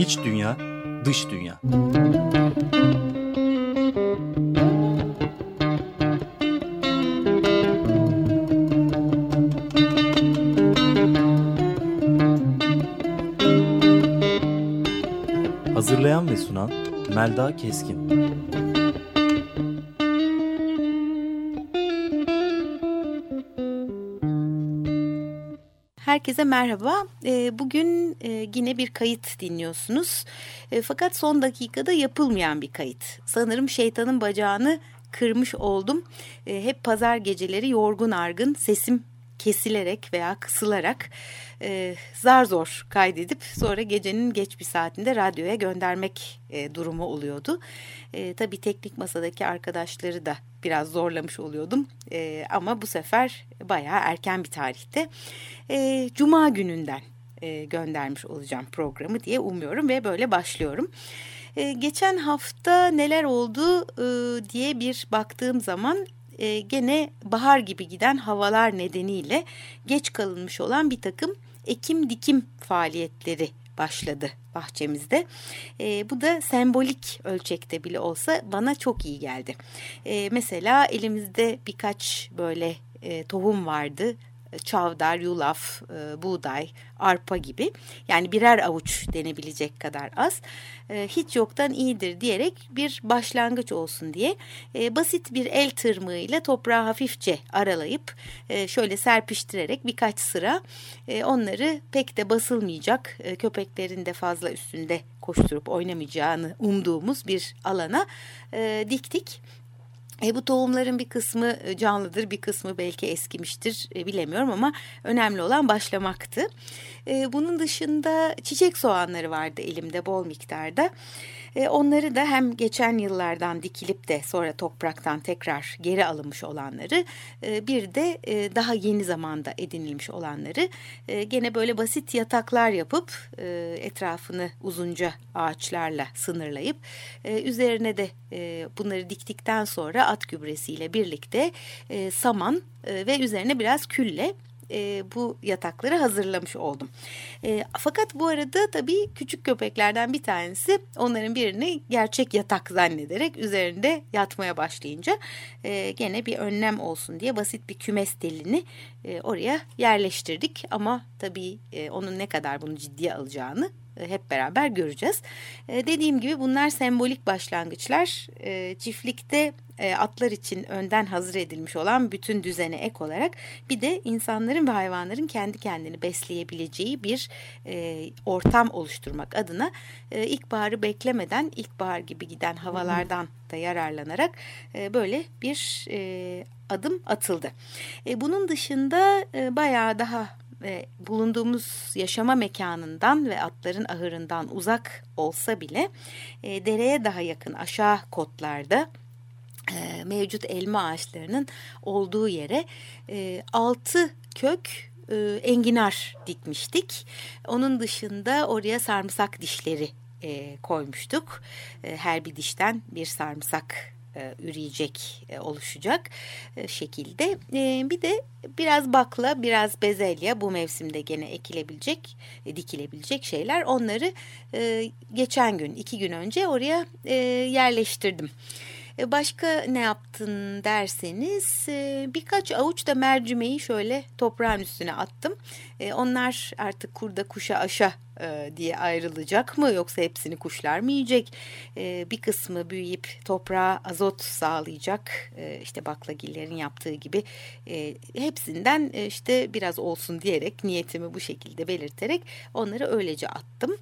İç dünya, dış dünya. Hazırlayan ve sunan Melda Keskin. Herkese merhaba. Ee, bugün e, yine bir kayıt dinliyorsunuz. E, fakat son dakikada yapılmayan bir kayıt. Sanırım şeytanın bacağını kırmış oldum. E, hep pazar geceleri yorgun argın sesim kesilerek veya kısılarak zar zor kaydedip sonra gecenin geç bir saatinde radyoya göndermek durumu oluyordu. E, tabii teknik masadaki arkadaşları da biraz zorlamış oluyordum e, ama bu sefer bayağı erken bir tarihte e, Cuma gününden e, göndermiş olacağım programı diye umuyorum ve böyle başlıyorum. E, geçen hafta neler oldu e, diye bir baktığım zaman e, gene bahar gibi giden havalar nedeniyle geç kalınmış olan bir takım ekim dikim faaliyetleri başladı bahçemizde. E, bu da sembolik ölçekte bile olsa bana çok iyi geldi. E, mesela elimizde birkaç böyle e, tohum vardı çavdar, yulaf, e, buğday, arpa gibi yani birer avuç denebilecek kadar az e, hiç yoktan iyidir diyerek bir başlangıç olsun diye e, basit bir el tırmığıyla toprağı hafifçe aralayıp şöyle serpiştirerek birkaç sıra onları pek de basılmayacak köpeklerin de fazla üstünde koşturup oynamayacağını umduğumuz bir alana diktik. E, bu tohumların bir kısmı e, canlıdır, bir kısmı belki eskimiştir e, bilemiyorum ama önemli olan başlamaktı. E, bunun dışında çiçek soğanları vardı elimde bol miktarda. E, onları da hem geçen yıllardan dikilip de sonra topraktan tekrar geri alınmış olanları e, bir de e, daha yeni zamanda edinilmiş olanları gene böyle basit yataklar yapıp etrafını uzunca ağaçlarla sınırlayıp üzerine de bunları diktikten sonra at gübresiyle birlikte saman ve üzerine biraz külle e, bu yatakları hazırlamış oldum. E, fakat bu arada tabii küçük köpeklerden bir tanesi onların birini gerçek yatak zannederek üzerinde yatmaya başlayınca e, gene bir önlem olsun diye basit bir kümes delini e, oraya yerleştirdik. Ama tabii e, onun ne kadar bunu ciddiye alacağını e, hep beraber göreceğiz. E, dediğim gibi bunlar sembolik başlangıçlar. E, atlar için önden hazır edilmiş olan bütün düzene ek olarak bir de insanların ve hayvanların kendi kendini besleyebileceği bir ortam oluşturmak adına ilkbaharı beklemeden ilkbahar gibi giden havalardan da yararlanarak böyle bir adım atıldı. Bunun dışında bayağı daha ve bulunduğumuz yaşama mekanından ve atların ahırından uzak olsa bile e, dereye daha yakın aşağı kotlarda e, mevcut elma ağaçlarının olduğu yere e, altı kök e, enginar dikmiştik. Onun dışında oraya sarımsak dişleri koymuştuk. Her bir dişten bir sarımsak üreyecek oluşacak şekilde. Bir de biraz bakla, biraz bezelye bu mevsimde gene ekilebilecek, dikilebilecek şeyler. Onları geçen gün, iki gün önce oraya yerleştirdim. E, başka ne yaptın derseniz e, birkaç avuç da mercimeği şöyle toprağın üstüne attım. E, onlar artık kurda kuşa aşa diye ayrılacak mı yoksa hepsini kuşlar mı yiyecek? Bir kısmı büyüyüp toprağa azot sağlayacak işte baklagillerin yaptığı gibi hepsinden işte biraz olsun diyerek niyetimi bu şekilde belirterek onları öylece attım.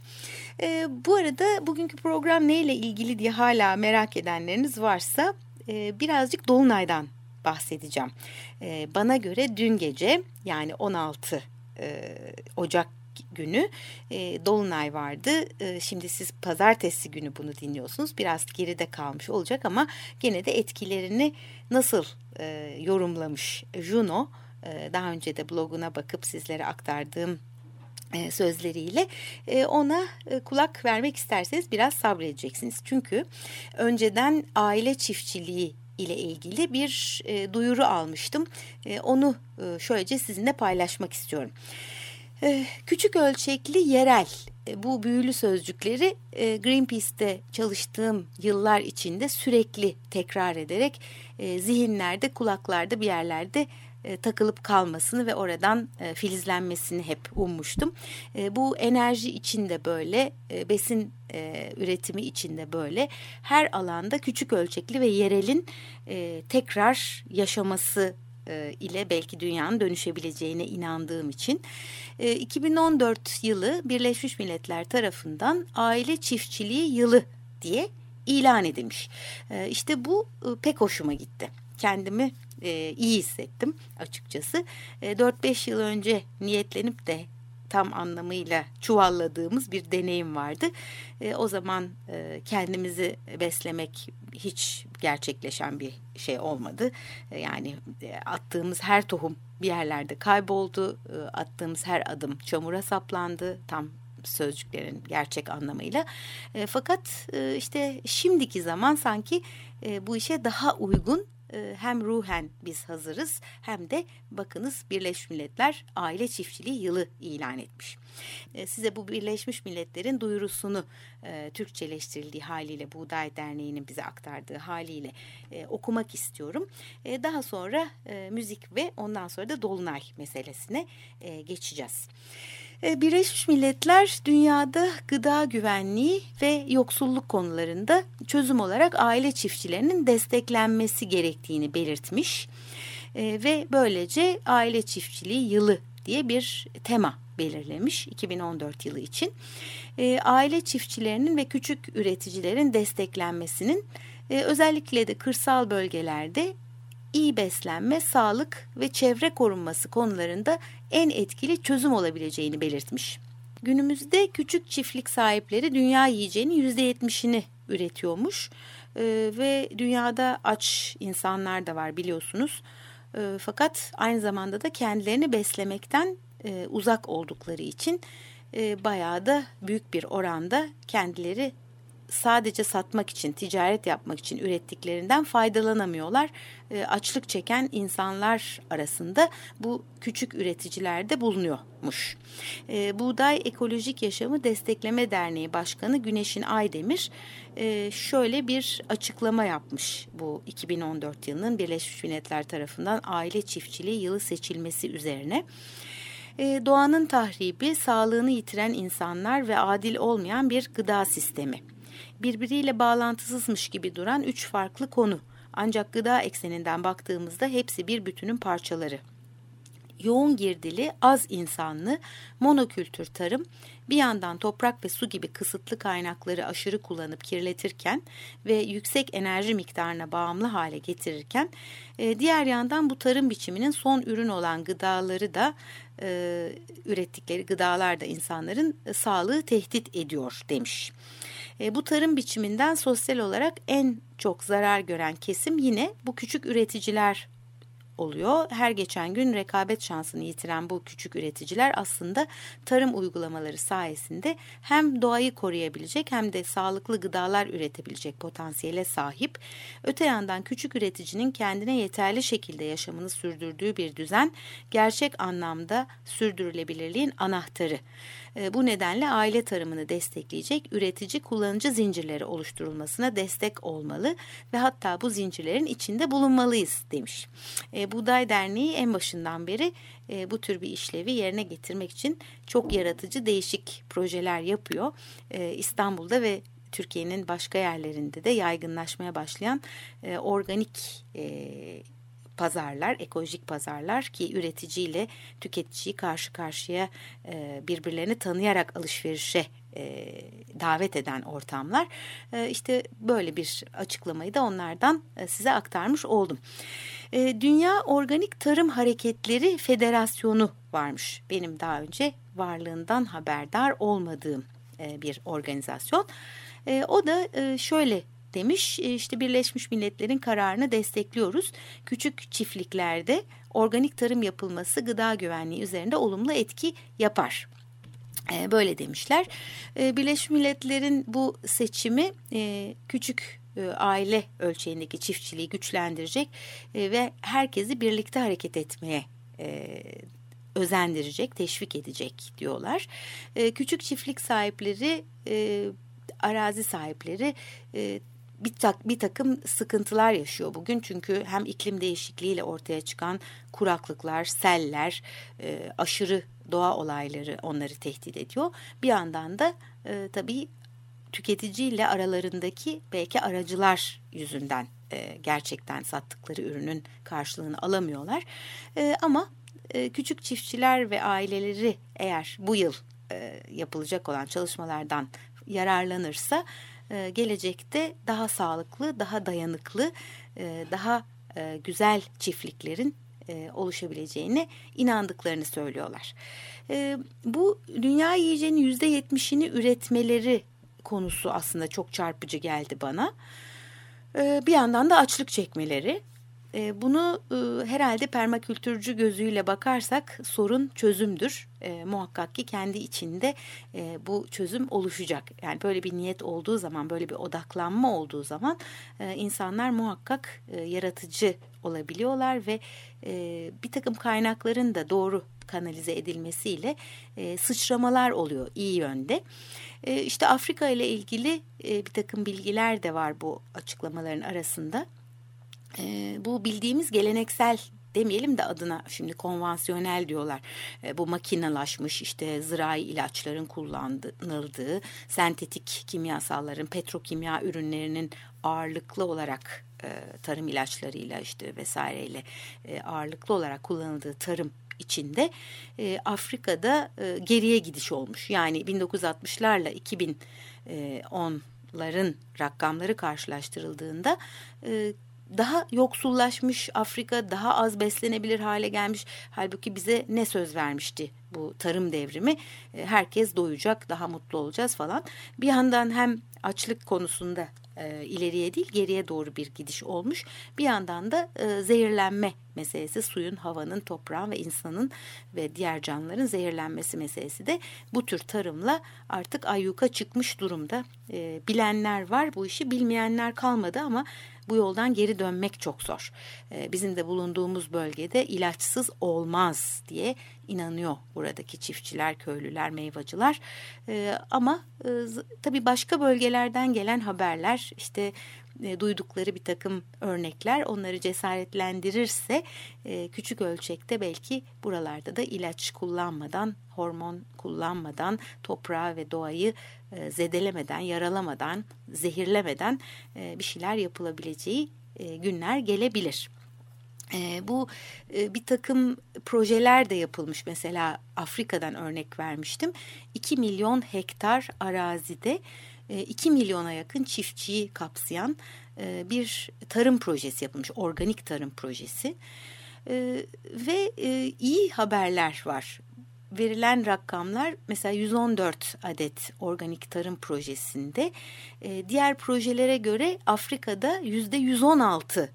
Bu arada bugünkü program neyle ilgili diye hala merak edenleriniz varsa birazcık Dolunay'dan bahsedeceğim. Bana göre dün gece yani 16 Ocak günü e, Dolunay vardı. E, şimdi siz pazartesi günü bunu dinliyorsunuz. Biraz geride kalmış olacak ama gene de etkilerini nasıl e, yorumlamış Juno e, daha önce de bloguna bakıp sizlere aktardığım e, sözleriyle e, ona e, kulak vermek isterseniz biraz sabredeceksiniz. Çünkü önceden aile çiftçiliği ile ilgili bir duyuru almıştım. onu şöylece sizinle paylaşmak istiyorum. Ee, küçük ölçekli yerel e, bu büyülü sözcükleri e, Greenpeace'te çalıştığım yıllar içinde sürekli tekrar ederek e, zihinlerde, kulaklarda bir yerlerde takılıp kalmasını ve oradan filizlenmesini hep ummuştum. Bu enerji içinde böyle, besin üretimi içinde böyle her alanda küçük ölçekli ve yerelin tekrar yaşaması e, ile belki dünyanın dönüşebileceğine inandığım için 2014 e, yılı Birleşmiş Milletler tarafından aile çiftçiliği yılı diye ilan edilmiş. E, işte bu pek hoşuma gitti. Kendimi iyi hissettim açıkçası. 4-5 yıl önce niyetlenip de tam anlamıyla çuvalladığımız bir deneyim vardı. E, o zaman e, kendimizi beslemek hiç gerçekleşen bir şey olmadı. E, yani e, attığımız her tohum bir yerlerde kayboldu. E, attığımız her adım çamura saplandı. Tam sözcüklerin gerçek anlamıyla. Fakat işte şimdiki zaman sanki bu işe daha uygun ee, hem ruhen biz hazırız hem de bakınız Birleşmiş Milletler Aile Çiftçiliği Yılı ilan etmiş. Ee, size bu Birleşmiş Milletler'in duyurusunu e, Türkçeleştirildiği haliyle Buğday Derneği'nin bize aktardığı haliyle e, okumak istiyorum. E, daha sonra müzik ve ondan sonra da Dolunay meselesine geçeceğiz. E, Birleşmiş Milletler dünyada gıda güvenliği ve yoksulluk konularında çözüm olarak aile çiftçilerinin desteklenmesi gerektiğini belirtmiş e, ve böylece aile çiftçiliği yılı diye bir tema belirlemiş 2014 yılı için. E, aile çiftçilerinin ve küçük üreticilerin desteklenmesinin özellikle de kırsal bölgelerde iyi beslenme, sağlık ve çevre korunması konularında en etkili çözüm olabileceğini belirtmiş. Günümüzde küçük çiftlik sahipleri dünya yiyeceğinin %70'ini üretiyormuş ee, ve dünyada aç insanlar da var biliyorsunuz. Ee, fakat aynı zamanda da kendilerini beslemekten e, uzak oldukları için e, bayağı da büyük bir oranda kendileri sadece satmak için, ticaret yapmak için ürettiklerinden faydalanamıyorlar. E, açlık çeken insanlar arasında bu küçük üreticiler de bulunuyormuş. E, Buğday Ekolojik Yaşamı Destekleme Derneği Başkanı Güneşin Aydemir e, şöyle bir açıklama yapmış bu 2014 yılının Birleşmiş Milletler tarafından aile çiftçiliği yılı seçilmesi üzerine. E, doğanın tahribi, sağlığını yitiren insanlar ve adil olmayan bir gıda sistemi birbiriyle bağlantısızmış gibi duran üç farklı konu. Ancak gıda ekseninden baktığımızda hepsi bir bütünün parçaları. Yoğun girdili, az insanlı, monokültür tarım bir yandan toprak ve su gibi kısıtlı kaynakları aşırı kullanıp kirletirken ve yüksek enerji miktarına bağımlı hale getirirken e, diğer yandan bu tarım biçiminin son ürün olan gıdaları da e, ürettikleri gıdalar da insanların e, sağlığı tehdit ediyor demiş. E, bu tarım biçiminden sosyal olarak en çok zarar gören kesim yine bu küçük üreticiler oluyor. Her geçen gün rekabet şansını yitiren bu küçük üreticiler aslında tarım uygulamaları sayesinde hem doğayı koruyabilecek hem de sağlıklı gıdalar üretebilecek potansiyele sahip. Öte yandan küçük üreticinin kendine yeterli şekilde yaşamını sürdürdüğü bir düzen gerçek anlamda sürdürülebilirliğin anahtarı. E, bu nedenle aile tarımını destekleyecek üretici kullanıcı zincirleri oluşturulmasına destek olmalı ve hatta bu zincirlerin içinde bulunmalıyız demiş. E, Buğday Derneği en başından beri e, bu tür bir işlevi yerine getirmek için çok yaratıcı değişik projeler yapıyor. E, İstanbul'da ve Türkiye'nin başka yerlerinde de yaygınlaşmaya başlayan e, organik e, pazarlar, ekolojik pazarlar ki üreticiyle tüketiciyi karşı karşıya e, birbirlerini tanıyarak alışverişe e, davet eden ortamlar. E, işte böyle bir açıklamayı da onlardan e, size aktarmış oldum. E, Dünya Organik Tarım Hareketleri Federasyonu varmış. Benim daha önce varlığından haberdar olmadığım e, bir organizasyon. E, o da e, şöyle demiş. E, işte Birleşmiş Milletler'in kararını destekliyoruz. Küçük çiftliklerde organik tarım yapılması gıda güvenliği üzerinde olumlu etki yapar. E, böyle demişler. E, Birleşmiş Milletler'in bu seçimi küçük aile ölçeğindeki çiftçiliği güçlendirecek ve herkesi birlikte hareket etmeye özendirecek, teşvik edecek diyorlar. Küçük çiftlik sahipleri, arazi sahipleri bir, tak, bir takım sıkıntılar yaşıyor bugün. Çünkü hem iklim değişikliğiyle ortaya çıkan kuraklıklar, seller, e, aşırı doğa olayları onları tehdit ediyor. Bir yandan da e, tabii tüketiciyle aralarındaki belki aracılar yüzünden e, gerçekten sattıkları ürünün karşılığını alamıyorlar. E, ama e, küçük çiftçiler ve aileleri eğer bu yıl e, yapılacak olan çalışmalardan yararlanırsa e, gelecekte daha sağlıklı, daha dayanıklı, e, daha e, güzel çiftliklerin e, oluşabileceğine inandıklarını söylüyorlar. E, bu dünya yiyeceğinin yüzde yetmişini üretmeleri konusu aslında çok çarpıcı geldi bana. E, bir yandan da açlık çekmeleri. E, bunu e, herhalde permakültürcü gözüyle bakarsak sorun çözümdür. E, muhakkak ki kendi içinde e, bu çözüm oluşacak. Yani böyle bir niyet olduğu zaman, böyle bir odaklanma olduğu zaman e, insanlar muhakkak e, yaratıcı olabiliyorlar ve e, bir takım kaynakların da doğru kanalize edilmesiyle e, sıçramalar oluyor iyi yönde. E, işte Afrika ile ilgili e, bir takım bilgiler de var bu açıklamaların arasında. E, bu bildiğimiz geleneksel demeyelim de adına şimdi konvansiyonel diyorlar. E, bu makinalaşmış işte zirai ilaçların kullanıldığı, sentetik kimyasalların, petrokimya ürünlerinin ağırlıklı olarak e, tarım ilaçlarıyla işte vesaireyle e, ağırlıklı olarak kullanıldığı tarım içinde e, Afrika'da e, geriye gidiş olmuş. Yani 1960'larla 2010'ların rakamları karşılaştırıldığında e, daha yoksullaşmış Afrika daha az beslenebilir hale gelmiş. Halbuki bize ne söz vermişti bu tarım devrimi? E, herkes doyacak, daha mutlu olacağız falan. Bir yandan hem açlık konusunda e, ileriye değil geriye doğru bir gidiş olmuş. Bir yandan da e, zehirlenme meselesi suyun, havanın, toprağın ve insanın ve diğer canlıların zehirlenmesi meselesi de bu tür tarımla artık ayyuka çıkmış durumda. Bilenler var bu işi bilmeyenler kalmadı ama bu yoldan geri dönmek çok zor. E, bizim de bulunduğumuz bölgede ilaçsız olmaz diye inanıyor buradaki çiftçiler, köylüler, meyvacılar. E, ama e, tabii başka bölgelerden gelen haberler işte e, duydukları bir takım örnekler onları cesaretlendirirse e, küçük ölçekte belki buralarda da ilaç kullanmadan, hormon kullanmadan, toprağı ve doğayı e, zedelemeden, yaralamadan, zehirlemeden bir şeyler yapılabileceği günler gelebilir. E, bu e, bir takım projeler de yapılmış mesela Afrika'dan örnek vermiştim 2 milyon hektar arazide 2 milyona yakın çiftçiyi kapsayan bir tarım projesi yapılmış organik tarım projesi ve iyi haberler var verilen rakamlar mesela 114 adet organik tarım projesinde diğer projelere göre Afrika'da yüzde 116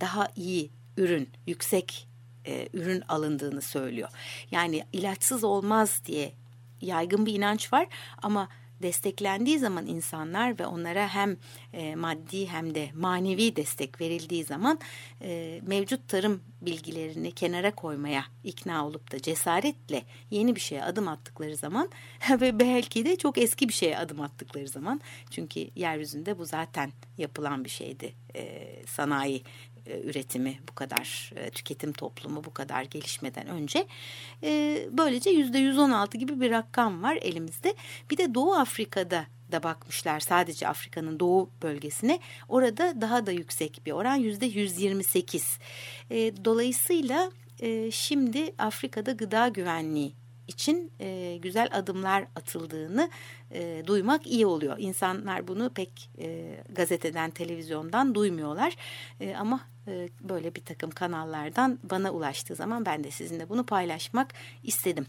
daha iyi ürün, yüksek e, ürün alındığını söylüyor. Yani ilaçsız olmaz diye yaygın bir inanç var ama desteklendiği zaman insanlar ve onlara hem e, maddi hem de manevi destek verildiği zaman e, mevcut tarım bilgilerini kenara koymaya ikna olup da cesaretle yeni bir şeye adım attıkları zaman ve belki de çok eski bir şeye adım attıkları zaman çünkü yeryüzünde bu zaten yapılan bir şeydi e, sanayi e, üretimi bu kadar e, tüketim toplumu bu kadar gelişmeden önce e, böylece yüzde 116 gibi bir rakam var elimizde. Bir de Doğu Afrika'da da bakmışlar sadece Afrika'nın doğu bölgesine orada daha da yüksek bir oran yüzde 128. Dolayısıyla şimdi Afrika'da gıda güvenliği için e, güzel adımlar atıldığını e, duymak iyi oluyor. İnsanlar bunu pek e, gazeteden, televizyondan duymuyorlar. E, ama e, böyle bir takım kanallardan bana ulaştığı zaman ben de sizinle bunu paylaşmak istedim.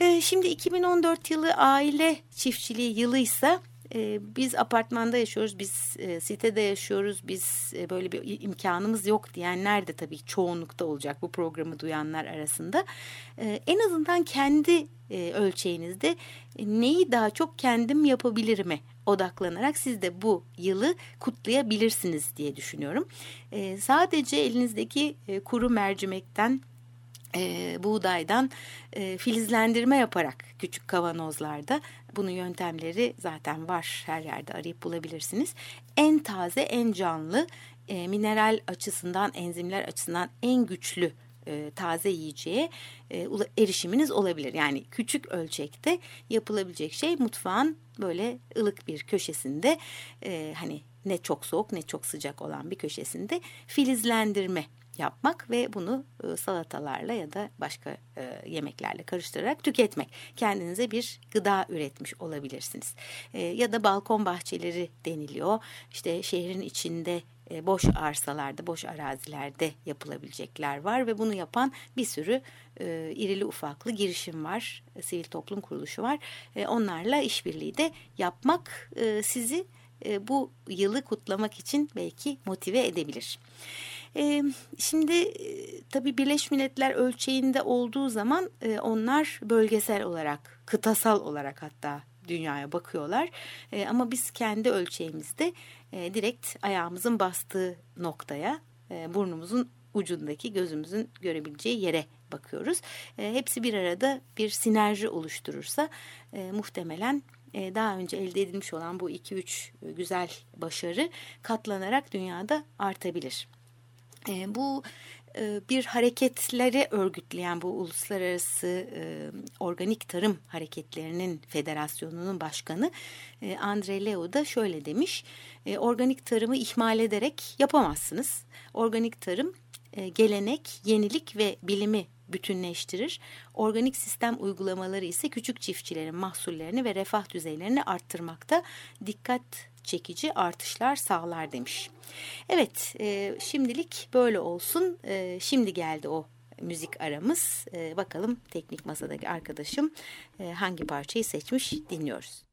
E, şimdi 2014 yılı aile çiftçiliği yılıysa e, biz apartmanda yaşıyoruz, biz e, sitede yaşıyoruz, biz e, böyle bir imkanımız yok diyenler de tabii çoğunlukta olacak bu programı duyanlar arasında. E, en azından kendi e, ölçeğinizde neyi daha çok kendim yapabilir mi odaklanarak siz de bu yılı kutlayabilirsiniz diye düşünüyorum. E, sadece elinizdeki e, kuru mercimekten e, buğdaydan e, filizlendirme yaparak küçük kavanozlarda bunun yöntemleri zaten var her yerde arayıp bulabilirsiniz. En taze, en canlı, e, mineral açısından, enzimler açısından en güçlü e, taze yiyeceğe e, erişiminiz olabilir. Yani küçük ölçekte yapılabilecek şey mutfağın böyle ılık bir köşesinde e, hani ne çok soğuk ne çok sıcak olan bir köşesinde filizlendirme yapmak ve bunu salatalarla ya da başka yemeklerle karıştırarak tüketmek. Kendinize bir gıda üretmiş olabilirsiniz. Ya da balkon bahçeleri deniliyor. İşte şehrin içinde e, boş arsalarda, boş arazilerde yapılabilecekler var ve bunu yapan bir sürü e, irili ufaklı girişim var, e, sivil toplum kuruluşu var. E, onlarla işbirliği de yapmak e, sizi e, bu yılı kutlamak için belki motive edebilir. E, şimdi e, tabii Birleşmiş Milletler ölçeğinde olduğu zaman e, onlar bölgesel olarak, kıtasal olarak hatta dünyaya bakıyorlar. E, ama biz kendi ölçeğimizde e, direkt ayağımızın bastığı noktaya, e, burnumuzun ucundaki gözümüzün görebileceği yere bakıyoruz. E, hepsi bir arada bir sinerji oluşturursa e, muhtemelen e, daha önce elde edilmiş olan bu 2-3 güzel başarı katlanarak dünyada artabilir. E, bu e, bir hareketleri örgütleyen bu uluslararası e, organik tarım hareketlerinin federasyonunun başkanı e, Andre Leo da şöyle demiş. E, organik tarımı ihmal ederek yapamazsınız. Organik tarım e, gelenek, yenilik ve bilimi bütünleştirir. Organik sistem uygulamaları ise küçük çiftçilerin mahsullerini ve refah düzeylerini arttırmakta dikkat çekici artışlar sağlar demiş. Evet e, şimdilik böyle olsun. E, şimdi geldi o müzik aramız. E, bakalım teknik masadaki arkadaşım e, hangi parçayı seçmiş dinliyoruz.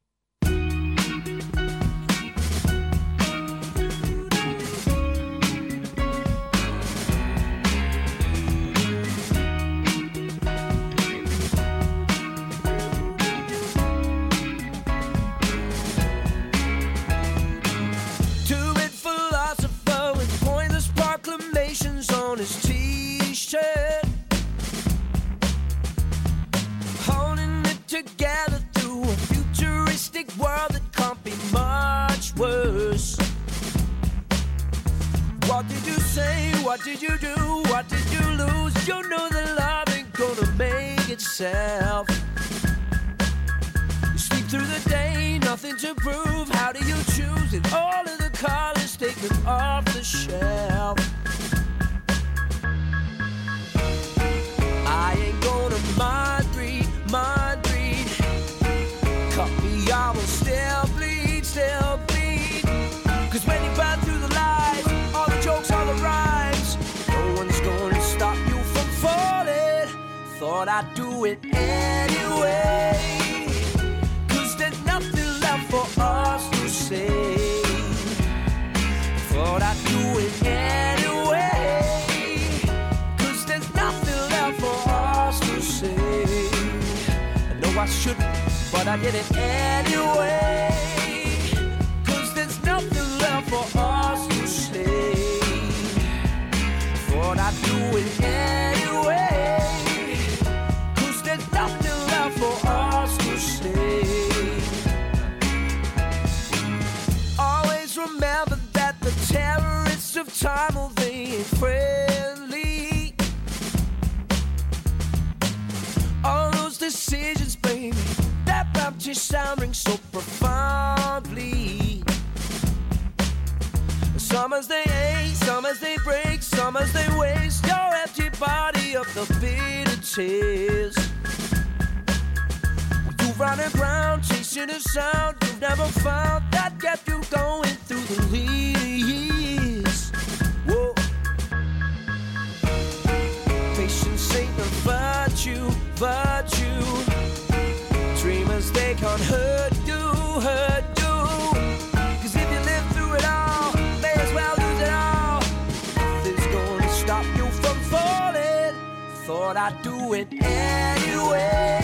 What did you say? What did you do? What did you lose? You know the love ain't gonna make itself. You sleep through the day, nothing to prove. How do you choose? And all of the colors taken off the shelf. Thought I'd do it anyway. Cause there's nothing left for us to say. Thought I'd do it anyway. Cause there's nothing left for us to say. I know I shouldn't, but I did it anyway. Cause there's nothing left for us Baptist sound rings so profoundly. Some as they ache, some as they break, some as they waste your empty body of the bitter tears. You running around chasing a sound you've never found that kept you going through the years. Whoa. Patience ain't a virtue, virtue. Dreamers, they can't hurt you, hurt you. Cause if you live through it all, may as well lose it all. Nothing's gonna stop you from falling. Thought I'd do it anyway.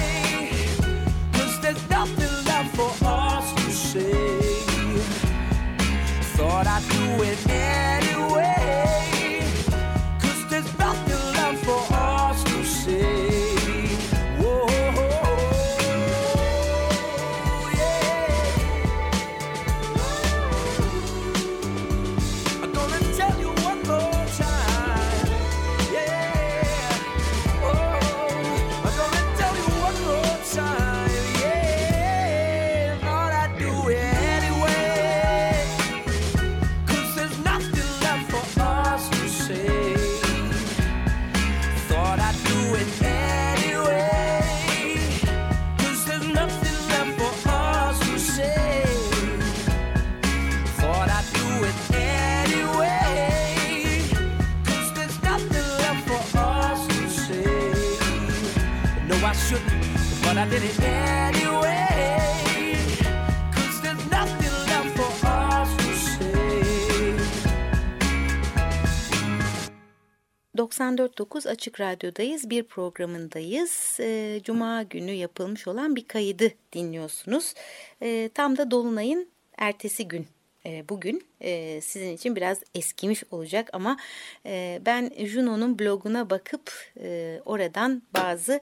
94.9 Açık Radyo'dayız. Bir programındayız. Ee, Cuma günü yapılmış olan bir kaydı dinliyorsunuz. Ee, tam da Dolunay'ın ertesi gün. Ee, bugün e, sizin için biraz eskimiş olacak ama e, ben Juno'nun bloguna bakıp e, oradan bazı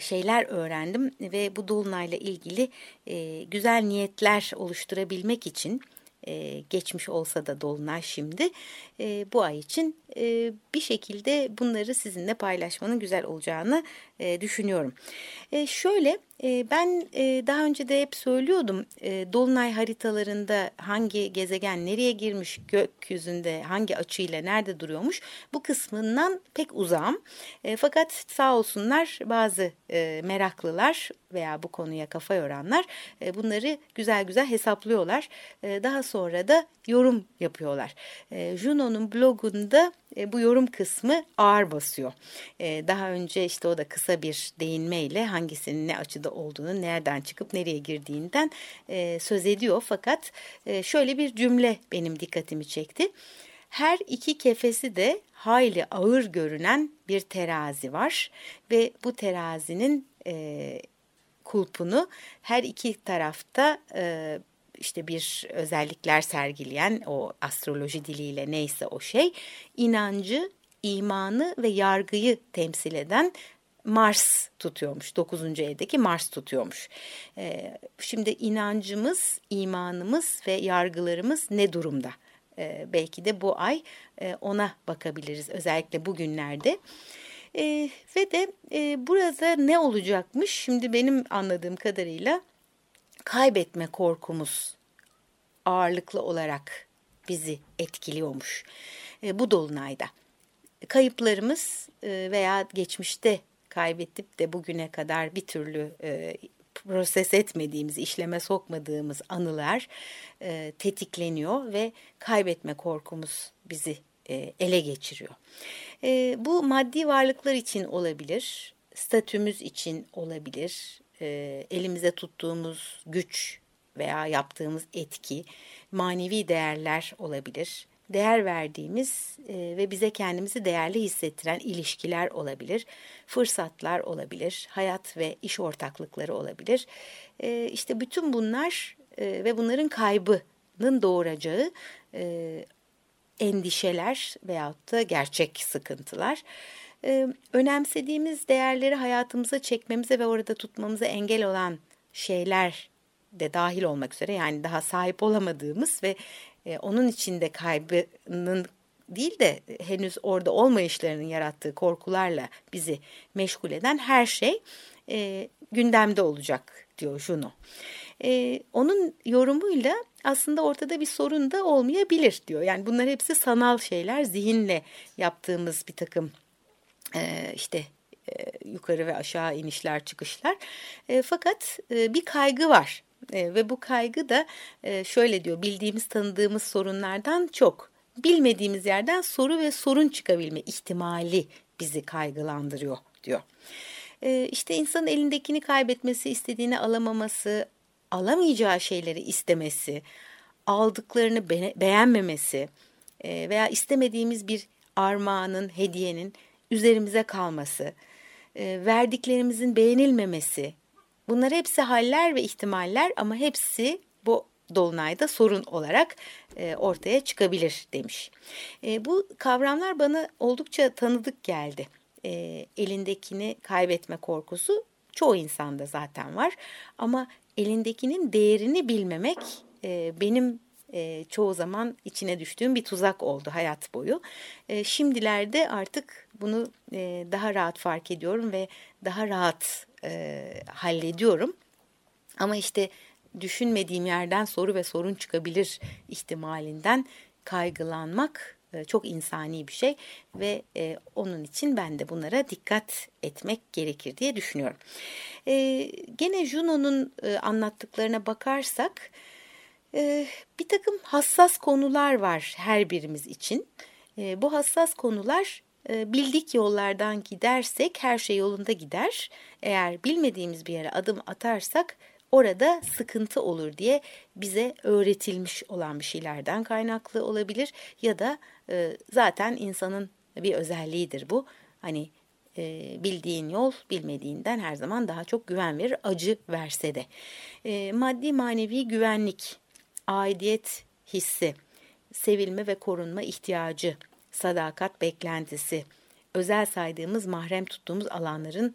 şeyler öğrendim ve bu Dolunay'la ilgili güzel niyetler oluşturabilmek için e, geçmiş olsa da Dolunay şimdi e, bu ay için e, bir şekilde bunları sizinle paylaşmanın güzel olacağını e, düşünüyorum. E, şöyle ben e, daha önce de hep söylüyordum e, Dolunay haritalarında hangi gezegen nereye girmiş gökyüzünde hangi açıyla nerede duruyormuş bu kısmından pek uzağım. E, fakat sağ olsunlar bazı meraklılar veya bu konuya kafa yoranlar bunları güzel güzel hesaplıyorlar. Daha sonra da yorum yapıyorlar. Juno'nun blogunda bu yorum kısmı ağır basıyor. Daha önce işte o da kısa bir değinmeyle hangisinin ne açıda olduğunu, nereden çıkıp nereye girdiğinden e, söz ediyor. Fakat e, şöyle bir cümle benim dikkatimi çekti. Her iki kefesi de hayli ağır görünen bir terazi var ve bu terazinin e, kulpunu her iki tarafta e, işte bir özellikler sergileyen o astroloji diliyle neyse o şey inancı, imanı ve yargıyı temsil eden Mars tutuyormuş. 9. evdeki Mars tutuyormuş. Ee, şimdi inancımız, imanımız ve yargılarımız ne durumda? Ee, belki de bu ay e, ona bakabiliriz özellikle bugünlerde. Ee, ve de e, burada ne olacakmış? Şimdi benim anladığım kadarıyla kaybetme korkumuz ağırlıklı olarak bizi etkiliyormuş e, bu dolunayda. Kayıplarımız e, veya geçmişte kaybedip de bugüne kadar bir türlü e, proses etmediğimiz, işleme sokmadığımız anılar e, tetikleniyor ve kaybetme korkumuz bizi e, ele geçiriyor. E, bu maddi varlıklar için olabilir, statümüz için olabilir, e, elimize tuttuğumuz güç veya yaptığımız etki, manevi değerler olabilir. Değer verdiğimiz e, ve bize kendimizi değerli hissettiren ilişkiler olabilir, fırsatlar olabilir, hayat ve iş ortaklıkları olabilir. E, işte bütün bunlar e, ve bunların kaybının doğuracağı e, endişeler veyahut da gerçek sıkıntılar önemsediğimiz değerleri hayatımıza çekmemize ve orada tutmamıza engel olan şeyler de dahil olmak üzere yani daha sahip olamadığımız ve e, onun içinde kaybının değil de henüz orada olmayışlarının yarattığı korkularla bizi meşgul eden her şey e, gündemde olacak diyor Juno. E, onun yorumuyla aslında ortada bir sorun da olmayabilir diyor. Yani bunlar hepsi sanal şeyler, zihinle yaptığımız bir takım e, işte e, yukarı ve aşağı inişler çıkışlar. E, fakat e, bir kaygı var e, ve bu kaygı da e, şöyle diyor bildiğimiz tanıdığımız sorunlardan çok bilmediğimiz yerden soru ve sorun çıkabilme ihtimali bizi kaygılandırıyor diyor. E, işte insanın elindekini kaybetmesi, istediğini alamaması, alamayacağı şeyleri istemesi, aldıklarını be beğenmemesi e, veya istemediğimiz bir armağanın, hediyenin üzerimize kalması, e, verdiklerimizin beğenilmemesi, bunlar hepsi haller ve ihtimaller ama hepsi bu dolunayda sorun olarak e, ortaya çıkabilir demiş. E, bu kavramlar bana oldukça tanıdık geldi. E, elindekini kaybetme korkusu çoğu insanda zaten var ama elindekinin değerini bilmemek benim e, çoğu zaman içine düştüğüm bir tuzak oldu hayat boyu. E, şimdilerde artık bunu e, daha rahat fark ediyorum ve daha rahat hallediyorum. Ama işte düşünmediğim yerden soru ve sorun çıkabilir ihtimalinden kaygılanmak çok insani bir şey ve onun için ben de bunlara dikkat etmek gerekir diye düşünüyorum. Gene Juno'nun anlattıklarına bakarsak e, bir takım hassas konular var her birimiz için. E, bu hassas konular e, bildik yollardan gidersek her şey yolunda gider. Eğer bilmediğimiz bir yere adım atarsak orada sıkıntı olur diye bize öğretilmiş olan bir şeylerden kaynaklı olabilir ya da e, zaten insanın bir özelliğidir bu. Hani e, bildiğin yol bilmediğinden her zaman daha çok güven verir acı verse de. E, maddi manevi güvenlik, aidiyet hissi, sevilme ve korunma ihtiyacı, sadakat beklentisi, özel saydığımız mahrem tuttuğumuz alanların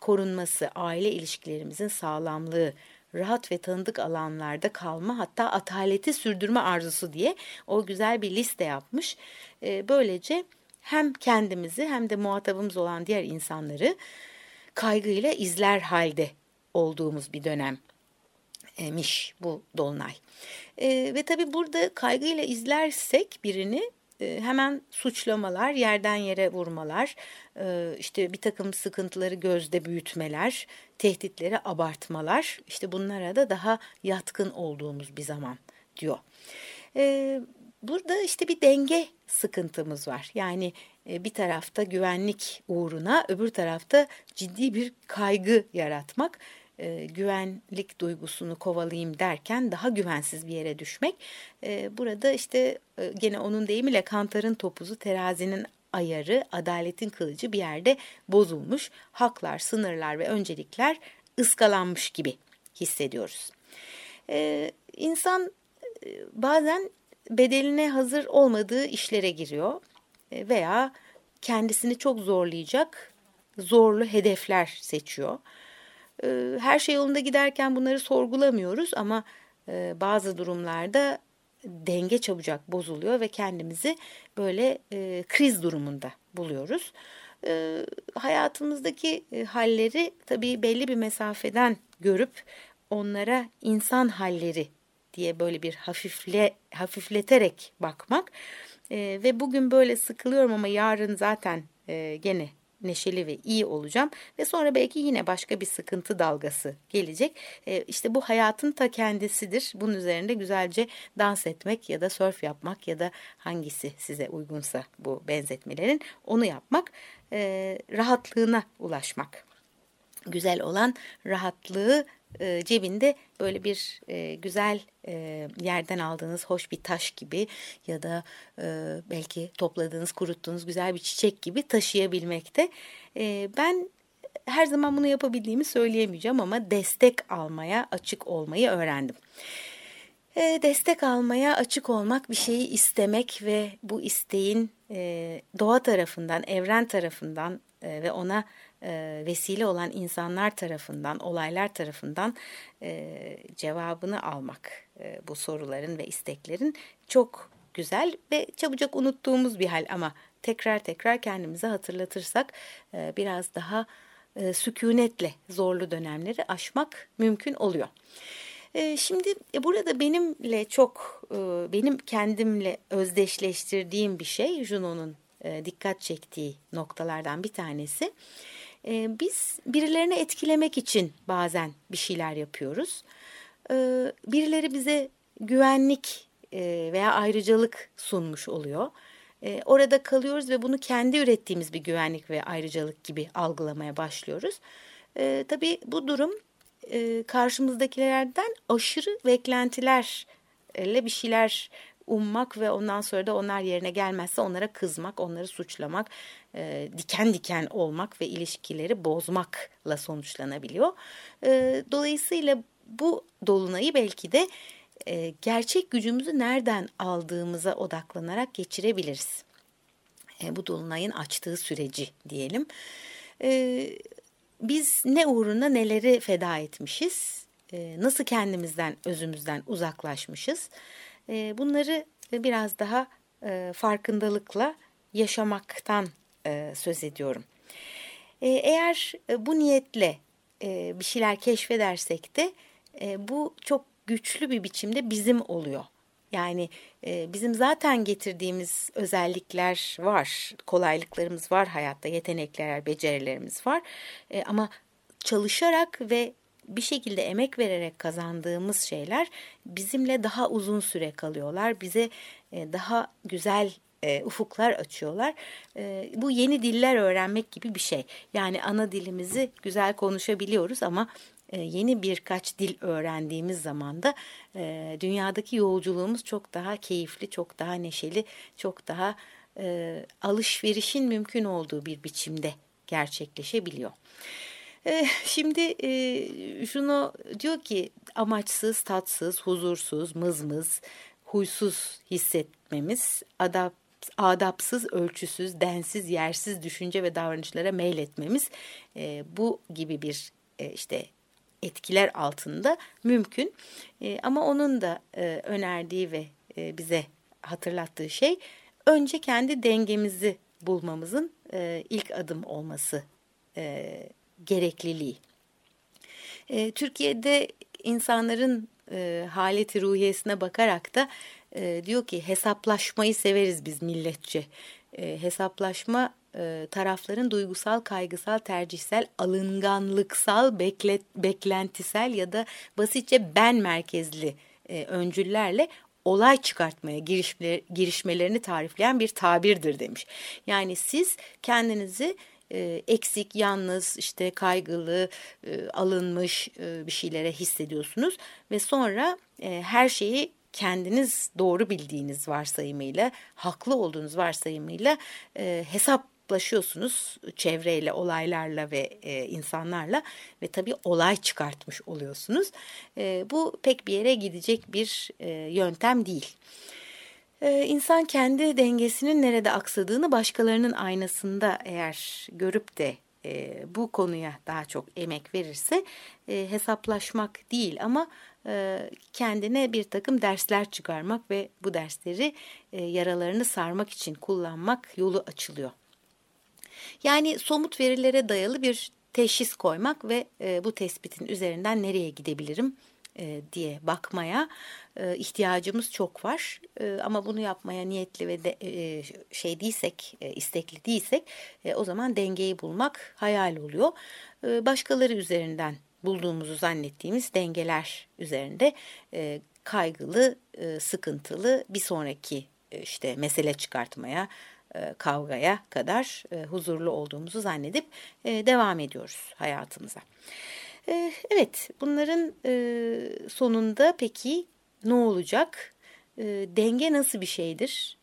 korunması, aile ilişkilerimizin sağlamlığı, rahat ve tanıdık alanlarda kalma hatta ataleti sürdürme arzusu diye o güzel bir liste yapmış. E, böylece hem kendimizi hem de muhatabımız olan diğer insanları kaygıyla izler halde olduğumuz bir dönem emiş bu dolunay. E, ve tabii burada kaygıyla izlersek birini e, hemen suçlamalar, yerden yere vurmalar, e, işte bir takım sıkıntıları gözde büyütmeler, tehditleri abartmalar, işte bunlara da daha yatkın olduğumuz bir zaman diyor. E, burada işte bir denge sıkıntımız var. Yani bir tarafta güvenlik uğruna öbür tarafta ciddi bir kaygı yaratmak e, güvenlik duygusunu kovalayayım derken daha güvensiz bir yere düşmek. E, burada işte e, gene onun deyimiyle kantarın topuzu terazinin ayarı, adaletin kılıcı bir yerde bozulmuş. Haklar, sınırlar ve öncelikler ıskalanmış gibi hissediyoruz. E, insan e, bazen bedeline hazır olmadığı işlere giriyor e, veya kendisini çok zorlayacak zorlu hedefler seçiyor. Ee, her şey yolunda giderken bunları sorgulamıyoruz ama e, bazı durumlarda denge çabucak bozuluyor ve kendimizi böyle e, kriz durumunda buluyoruz. Ee, hayatımızdaki e, halleri tabii belli bir mesafeden görüp onlara insan halleri diye böyle bir hafifle hafifleterek bakmak ve bugün böyle sıkılıyorum ama yarın zaten gene neşeli ve iyi olacağım ve sonra belki yine başka bir sıkıntı dalgası gelecek. E, işte bu hayatın ta kendisidir. Bunun üzerinde güzelce dans etmek ya da surf yapmak ya da hangisi size uygunsa bu benzetmelerin onu yapmak, e, rahatlığına ulaşmak. Güzel olan rahatlığı e, cebinde böyle bir e, güzel e, yerden aldığınız hoş bir taş gibi ya da belki topladığınız kuruttuğunuz güzel bir çiçek gibi taşıyabilmekte. Ben her zaman bunu yapabildiğimi söyleyemeyeceğim ama destek almaya açık olmayı öğrendim. Destek almaya açık olmak bir şeyi istemek ve bu isteğin doğa tarafından, evren tarafından ve ona e, vesile olan insanlar tarafından, olaylar tarafından e, cevabını almak e, bu soruların ve isteklerin çok güzel ve çabucak unuttuğumuz bir hal ama tekrar tekrar kendimize hatırlatırsak biraz daha e, sükunetle zorlu dönemleri aşmak mümkün oluyor. Şimdi burada benimle çok, benim kendimle özdeşleştirdiğim bir şey Juno'nun dikkat çektiği noktalardan bir tanesi. E, biz birilerini etkilemek için bazen bir şeyler yapıyoruz. E, birileri bize güvenlik e, veya ayrıcalık sunmuş oluyor. E, orada kalıyoruz ve bunu kendi ürettiğimiz bir güvenlik ve ayrıcalık gibi algılamaya başlıyoruz. E, tabii bu durum e, karşımızdakilerden aşırı beklentilerle bir şeyler ummak ve ondan sonra da onlar yerine gelmezse onlara kızmak, onları suçlamak, e, diken diken olmak ve ilişkileri bozmakla sonuçlanabiliyor. E, dolayısıyla bu dolunayı belki de e, gerçek gücümüzü nereden aldığımıza odaklanarak geçirebiliriz. E, bu dolunayın açtığı süreci diyelim. E, biz ne uğruna neleri feda etmişiz? E, nasıl kendimizden, özümüzden uzaklaşmışız? E, bunları biraz daha farkındalıkla yaşamaktan söz ediyorum. Eğer e, bu niyetle bir şeyler keşfedersek de bu çok güçlü bir biçimde bizim oluyor. Yani bizim zaten getirdiğimiz özellikler var, kolaylıklarımız var hayatta, yetenekler, becerilerimiz var. Ama çalışarak ve bir şekilde emek vererek kazandığımız şeyler bizimle daha uzun süre kalıyorlar. Bize e, daha güzel e, ufuklar açıyorlar. E, bu yeni diller öğrenmek gibi bir şey. Yani ana dilimizi güzel konuşabiliyoruz ama yeni birkaç dil öğrendiğimiz zaman da dünyadaki yolculuğumuz çok daha keyifli, çok daha neşeli, çok daha alışverişin mümkün olduğu bir biçimde gerçekleşebiliyor. E, şimdi e, diyor ki amaçsız, tatsız, huzursuz, mızmız, huysuz hissetmemiz, adap, adapsız, ölçüsüz, densiz, yersiz düşünce ve davranışlara meyletmemiz e, bu gibi bir e, işte etkiler altında mümkün. E, ama onun da e, önerdiği ve e, bize hatırlattığı şey önce kendi dengemizi bulmamızın e, ilk adım olması e, gerekliliği. E, Türkiye'de insanların e, haleti ruhiyesine bakarak da e, diyor ki hesaplaşmayı severiz biz milletçe. E, hesaplaşma e, tarafların duygusal, kaygısal, tercihsel, alınganlıksal, beklet, beklentisel ya da basitçe ben merkezli e, öncüllerle olay çıkartmaya girişmeler, girişmelerini tarifleyen bir tabirdir demiş. Yani siz kendinizi e, eksik, yalnız, işte kaygılı, e, alınmış e, bir şeylere hissediyorsunuz ve sonra her şeyi kendiniz doğru bildiğiniz varsayımıyla, haklı olduğunuz varsayımıyla hesaplaşıyorsunuz çevreyle, olaylarla ve insanlarla ve tabii olay çıkartmış oluyorsunuz. Bu pek bir yere gidecek bir yöntem değil. Ee, insan kendi dengesinin nerede aksadığını başkalarının aynasında eğer görüp de e, bu konuya daha çok emek verirse e, hesaplaşmak değil ama e, kendine bir takım dersler çıkarmak ve bu dersleri yaralarını sarmak için kullanmak yolu açılıyor. Yani somut verilere dayalı bir teşhis koymak ve bu tespitin üzerinden nereye gidebilirim e, diye bakmaya e, ihtiyacımız çok var. E, ama bunu yapmaya niyetli ve de, şey değilsek, istekli değilsek o zaman dengeyi bulmak hayal oluyor. Başkaları üzerinden bulduğumuzu zannettiğimiz dengeler üzerinde kaygılı, sıkıntılı bir sonraki işte mesele çıkartmaya, kavgaya kadar huzurlu olduğumuzu zannedip devam ediyoruz hayatımıza. Evet, bunların e, sonunda peki ne olacak? E, denge nasıl bir şeydir?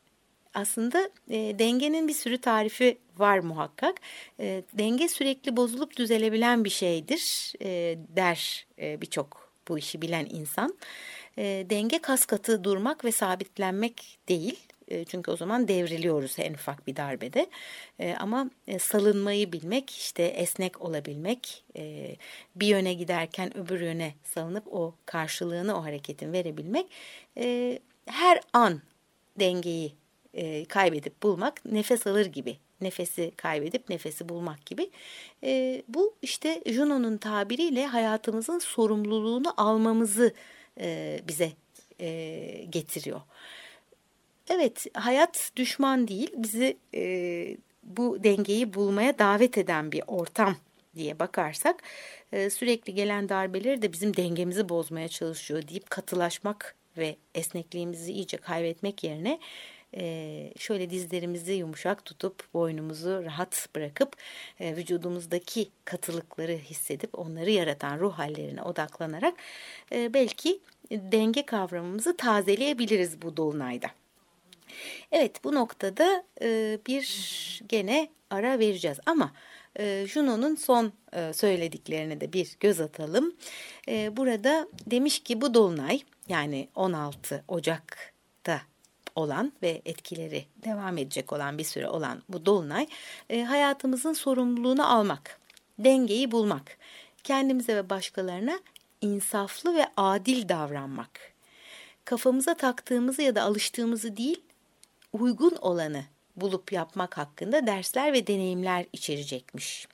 Aslında e, dengenin bir sürü tarifi var muhakkak. E, denge sürekli bozulup düzelebilen bir şeydir e, der e, birçok bu işi bilen insan. E, denge kas katı durmak ve sabitlenmek değil. E, çünkü o zaman devriliyoruz en ufak bir darbede. E, ama e, salınmayı bilmek, işte esnek olabilmek, bir yöne giderken öbür yöne salınıp o karşılığını o hareketin verebilmek her an dengeyi kaybedip bulmak nefes alır gibi nefesi kaybedip nefesi bulmak gibi. E, bu işte Juno'nun tabiriyle hayatımızın sorumluluğunu almamızı e, bize e, getiriyor. Evet, hayat düşman değil, bizi e, bu dengeyi bulmaya davet eden bir ortam diye bakarsak e, sürekli gelen darbeleri de bizim dengemizi bozmaya çalışıyor deyip katılaşmak ve esnekliğimizi iyice kaybetmek yerine e, şöyle dizlerimizi yumuşak tutup boynumuzu rahat bırakıp e, vücudumuzdaki katılıkları hissedip onları yaratan ruh hallerine odaklanarak e, belki denge kavramımızı tazeleyebiliriz bu dolunayda. Evet bu noktada e, bir gene ara vereceğiz ama e, Juno'nun son e, söylediklerine de bir göz atalım. E, burada demiş ki bu dolunay yani 16 Ocak'ta olan ve etkileri devam edecek olan bir süre olan bu dolunay e, hayatımızın sorumluluğunu almak, dengeyi bulmak, kendimize ve başkalarına insaflı ve adil davranmak. Kafamıza taktığımızı ya da alıştığımızı değil, uygun olanı bulup yapmak hakkında dersler ve deneyimler içerecekmiş.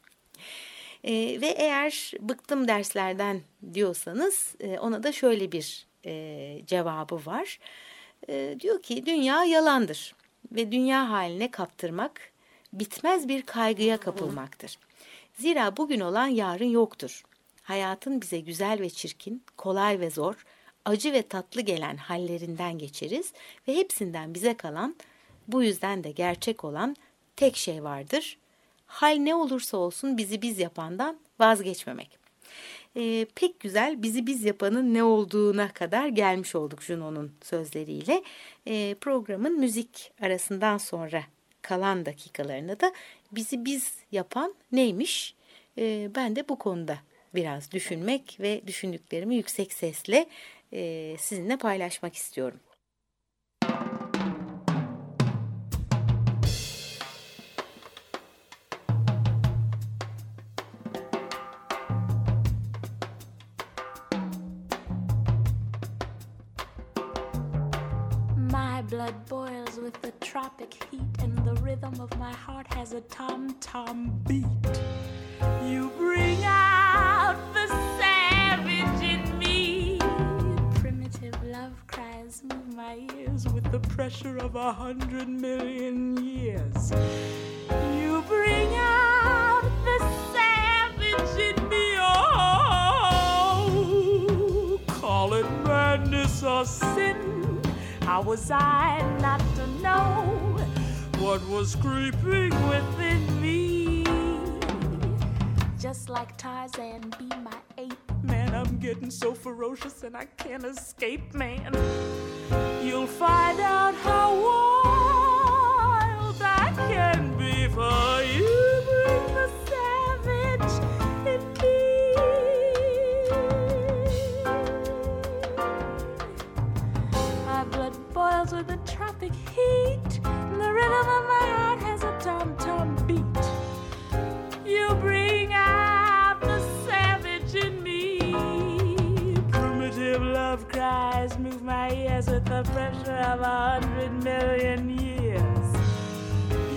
E, ve eğer bıktım derslerden diyorsanız e, ona da şöyle bir e, cevabı var. E, diyor ki dünya yalandır ve dünya haline kaptırmak bitmez bir kaygıya kapılmaktır. Zira bugün olan yarın yoktur. Hayatın bize güzel ve çirkin, kolay ve zor, acı ve tatlı gelen hallerinden geçeriz ve hepsinden bize kalan Bu yüzden de gerçek olan tek şey vardır. Hal ne olursa olsun bizi biz yapandan vazgeçmemek. Ee, pek güzel bizi biz yapanın ne olduğuna kadar gelmiş olduk Juno'nun sözleriyle. Ee, programın müzik arasından sonra kalan dakikalarında da bizi biz yapan neymiş? Ee, ben de bu konuda biraz düşünmek ve düşündüklerimi yüksek sesle e, sizinle paylaşmak istiyorum. Blood boils with the tropic heat, and the rhythm of my heart has a tom tom beat. You bring out the pressure of a hundred million years. You bring out the savage in me. Oh, call it madness or sin. How was I not to know what was creeping within me? Just like Tarzan, be my ape. Man, I'm getting so ferocious and I can't escape, man. You'll find out how wild I can be for you. Bring the savage in me. My blood boils with the tropic heat. and The rhythm of my heart has a tom tom beat. Love cries move my ears with the pressure of a hundred million years.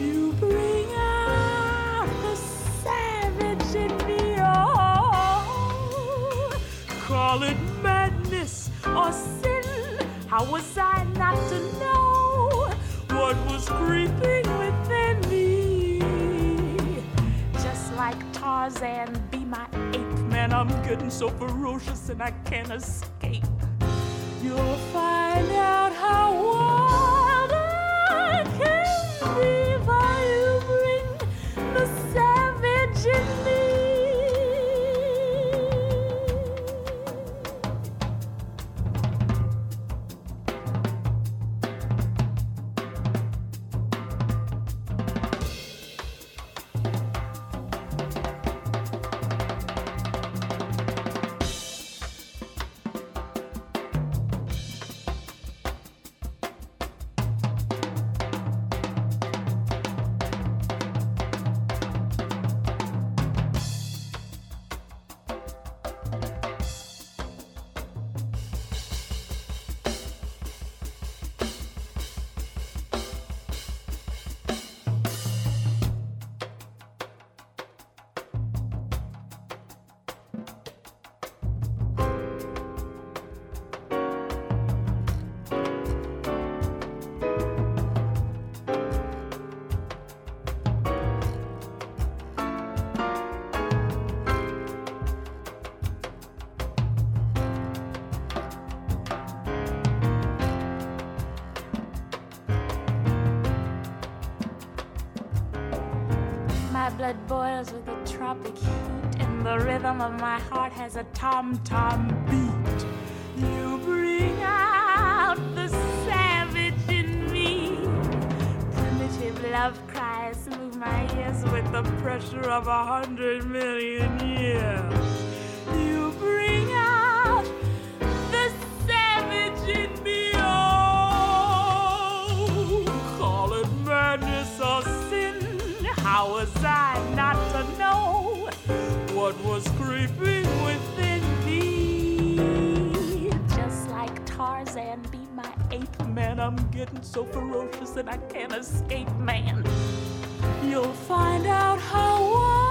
You bring out the savage in me. Oh, call it madness or sin. How was I not to know what was creeping within me? Just like Tarzan, be my ape. Man, I'm getting so ferocious and I can't escape. You'll find out how wild I can be My blood boils with the tropic heat, and the rhythm of my heart has a tom tom beat. You bring out the savage in me. Primitive love cries move my ears with the pressure of a hundred million years. I'm getting so ferocious and I can't escape, man. You'll find out how wild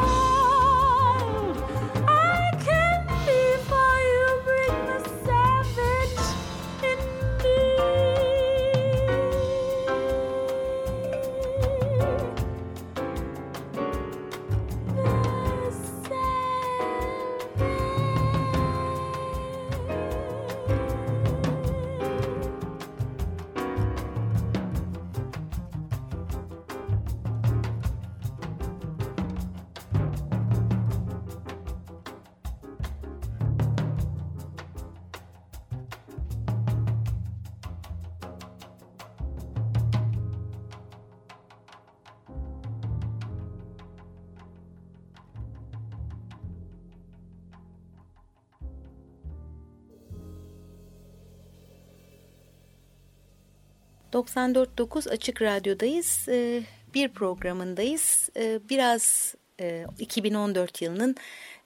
94.9 Açık Radyo'dayız. Ee, bir programındayız. Ee, biraz e, 2014 yılının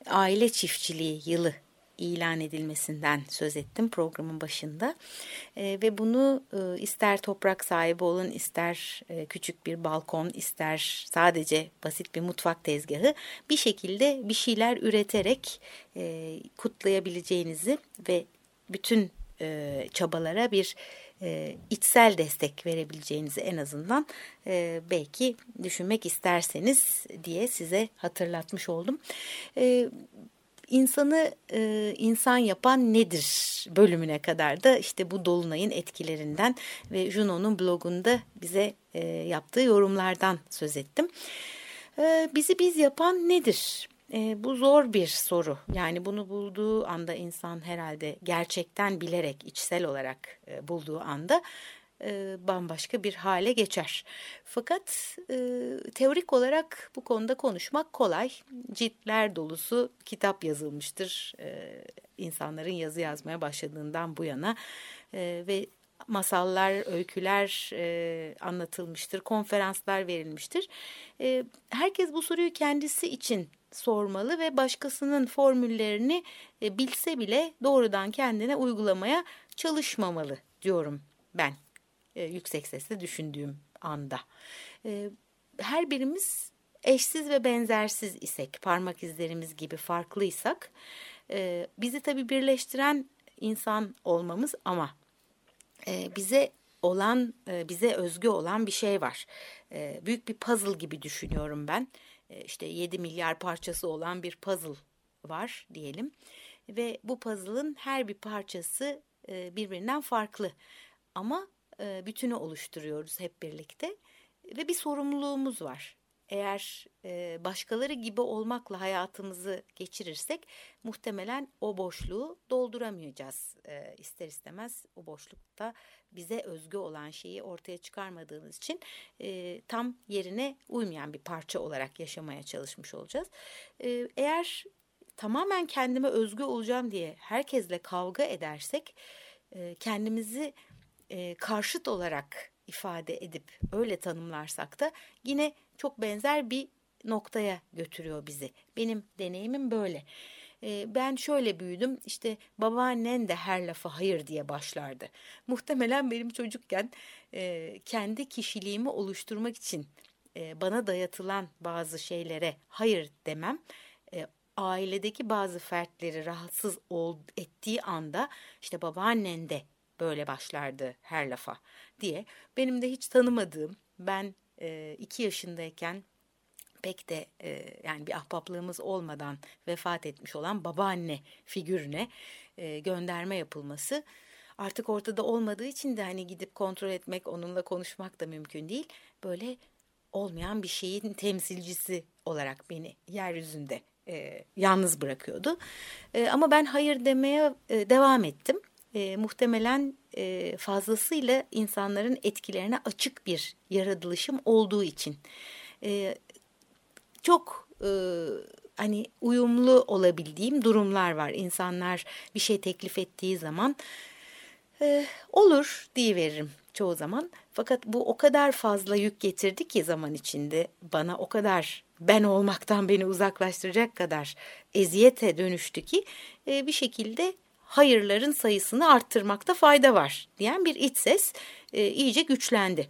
aile çiftçiliği yılı ilan edilmesinden söz ettim programın başında. E, ve bunu e, ister toprak sahibi olun, ister e, küçük bir balkon, ister sadece basit bir mutfak tezgahı bir şekilde bir şeyler üreterek e, kutlayabileceğinizi ve bütün e, çabalara bir e, içsel destek verebileceğinizi en azından e, belki düşünmek isterseniz diye size hatırlatmış oldum. E, insanı e, insan yapan nedir bölümüne kadar da işte bu dolunayın etkilerinden ve Juno'nun blogunda bize e, yaptığı yorumlardan söz ettim. E, bizi biz yapan nedir? E, bu zor bir soru. Yani bunu bulduğu anda insan herhalde gerçekten bilerek, içsel olarak e, bulduğu anda e, bambaşka bir hale geçer. Fakat e, teorik olarak bu konuda konuşmak kolay. Ciltler dolusu kitap yazılmıştır. E, insanların yazı yazmaya başladığından bu yana e, ve masallar, öyküler e, anlatılmıştır, konferanslar verilmiştir. E, herkes bu soruyu kendisi için sormalı ve başkasının formüllerini e, bilse bile doğrudan kendine uygulamaya çalışmamalı diyorum ben e, yüksek sesle düşündüğüm anda. E, her birimiz eşsiz ve benzersiz isek, parmak izlerimiz gibi farklıysak, e, bizi tabii birleştiren insan olmamız ama bize olan, e, bize özgü olan bir şey var. E, büyük bir puzzle gibi düşünüyorum ben. E, işte 7 milyar parçası olan bir puzzle var diyelim. Ve bu puzzle'ın her bir parçası e, birbirinden farklı. Ama bütünü oluşturuyoruz hep birlikte ve bir sorumluluğumuz var. Eğer e, başkaları gibi olmakla hayatımızı geçirirsek muhtemelen o boşluğu dolduramayacağız. E, ister istemez o boşlukta bize özgü olan şeyi ortaya çıkarmadığımız için e, tam yerine uymayan bir parça olarak yaşamaya çalışmış olacağız. E, eğer tamamen kendime özgü olacağım diye herkesle kavga edersek e, kendimizi e, karşıt olarak ifade edip öyle tanımlarsak da yine çok benzer bir noktaya götürüyor bizi. Benim deneyimim böyle. E, ben şöyle büyüdüm işte babaannen de her lafa hayır diye başlardı. Muhtemelen benim çocukken e, kendi kişiliğimi oluşturmak için e, bana dayatılan bazı şeylere hayır demem e, ailedeki bazı fertleri rahatsız ol, ettiği anda işte babaannen de böyle başlardı her lafa diye. Benim de hiç tanımadığım ben e, yaşındayken pek de e, yani bir ahbaplığımız olmadan vefat etmiş olan babaanne figürüne e, gönderme yapılması artık ortada olmadığı için de hani gidip kontrol etmek onunla konuşmak da mümkün değil. Böyle olmayan bir şeyin temsilcisi olarak beni yeryüzünde e, yalnız bırakıyordu. E, ama ben hayır demeye e, devam ettim e, muhtemelen e, fazlasıyla insanların etkilerine açık bir yaratılışım olduğu için e, çok e, hani uyumlu olabildiğim durumlar var. İnsanlar bir şey teklif ettiği zaman e, olur diye veririm çoğu zaman. Fakat bu o kadar fazla yük getirdi ki zaman içinde bana o kadar ben olmaktan beni uzaklaştıracak kadar eziyete dönüştü ki e, bir şekilde hayırların sayısını arttırmakta fayda var diyen bir iç ses e, iyice güçlendi.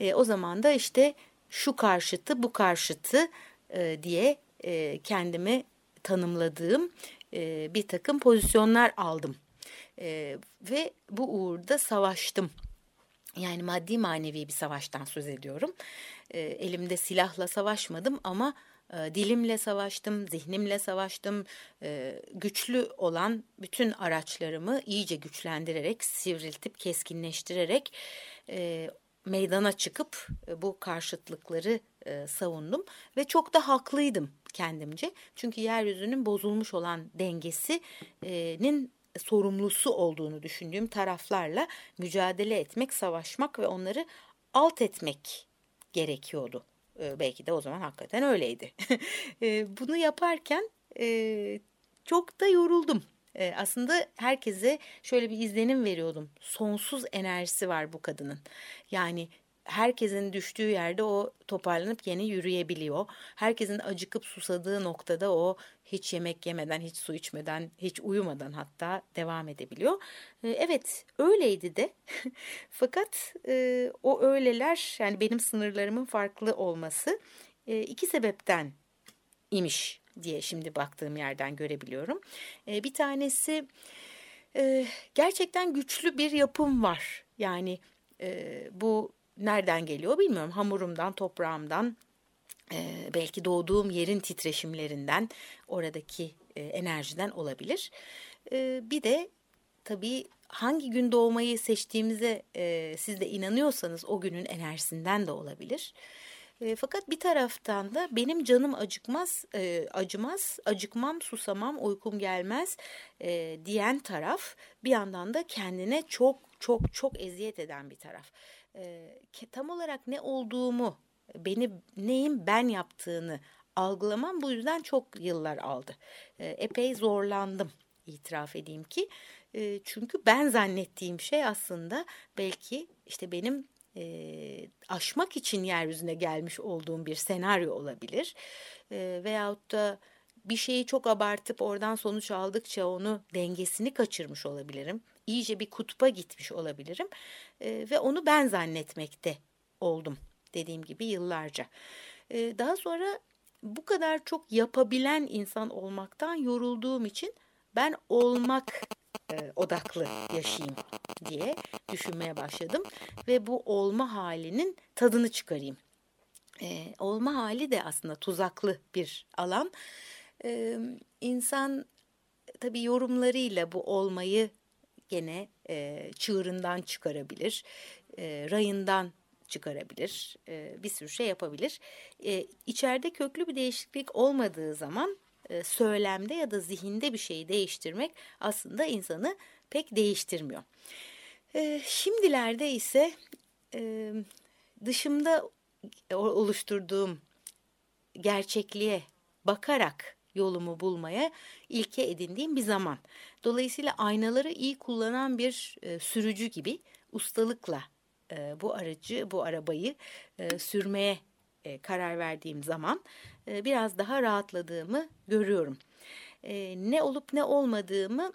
E, o zaman da işte şu karşıtı bu karşıtı e, diye e, kendimi tanımladığım e, bir takım pozisyonlar aldım. E, ve bu uğurda savaştım. Yani maddi manevi bir savaştan söz ediyorum. E, elimde silahla savaşmadım ama dilimle savaştım, zihnimle savaştım. E, güçlü olan bütün araçlarımı iyice güçlendirerek, sivriltip, keskinleştirerek e, meydana çıkıp bu karşıtlıkları savundum. Ve çok da haklıydım kendimce. Çünkü yeryüzünün bozulmuş olan dengesinin sorumlusu olduğunu düşündüğüm taraflarla mücadele etmek, savaşmak ve onları alt etmek gerekiyordu. E, belki de o zaman hakikaten öyleydi. e, bunu yaparken e, çok da yoruldum. E, aslında herkese şöyle bir izlenim veriyordum. Sonsuz enerjisi var bu kadının. Yani herkesin düştüğü yerde o toparlanıp yine yürüyebiliyor. Herkesin acıkıp susadığı noktada o hiç yemek yemeden, hiç su içmeden, hiç uyumadan hatta devam edebiliyor. Ee, evet öyleydi de fakat e, o öyleler yani benim sınırlarımın farklı olması e, iki sebepten imiş diye şimdi baktığım yerden görebiliyorum. E, bir tanesi gerçekten güçlü bir yapım var. Yani bu nereden geliyor bilmiyorum. Hamurumdan, toprağımdan, e, belki doğduğum yerin titreşimlerinden, oradaki e, enerjiden olabilir. E, bir de tabii hangi gün doğmayı seçtiğimize e, siz de inanıyorsanız o günün enerjisinden de olabilir. E, fakat bir taraftan da benim canım acıkmaz, e, acımaz, acıkmam, susamam, uykum gelmez e, diyen taraf bir yandan da kendine çok çok çok eziyet eden bir taraf e, tam olarak ne olduğumu, beni neyin ben yaptığını algılamam bu yüzden çok yıllar aldı. E, epey zorlandım itiraf edeyim ki. E, çünkü ben zannettiğim şey aslında belki işte benim e, aşmak için yeryüzüne gelmiş olduğum bir senaryo olabilir. E, veyahut da bir şeyi çok abartıp oradan sonuç aldıkça onu dengesini kaçırmış olabilirim. İyice bir kutba gitmiş olabilirim e, ve onu ben zannetmekte oldum dediğim gibi yıllarca. E, daha sonra bu kadar çok yapabilen insan olmaktan yorulduğum için ben olmak e, odaklı yaşayayım diye düşünmeye başladım ve bu olma halinin tadını çıkarayım. E, olma hali de aslında tuzaklı bir alan. E, insan tabii yorumlarıyla bu olmayı gene e, çığırından çıkarabilir, e, rayından çıkarabilir, e, bir sürü şey yapabilir. E, içeride köklü bir değişiklik olmadığı zaman e, söylemde ya da zihinde bir şeyi değiştirmek aslında insanı pek değiştirmiyor. E, şimdilerde ise e, dışımda oluşturduğum gerçekliğe bakarak yolumu bulmaya ilke edindiğim bir zaman. Dolayısıyla aynaları iyi kullanan bir e, sürücü gibi ustalıkla e, bu aracı, bu arabayı e, sürmeye e, karar verdiğim zaman e, biraz daha rahatladığımı görüyorum. E, ne olup ne olmadığımı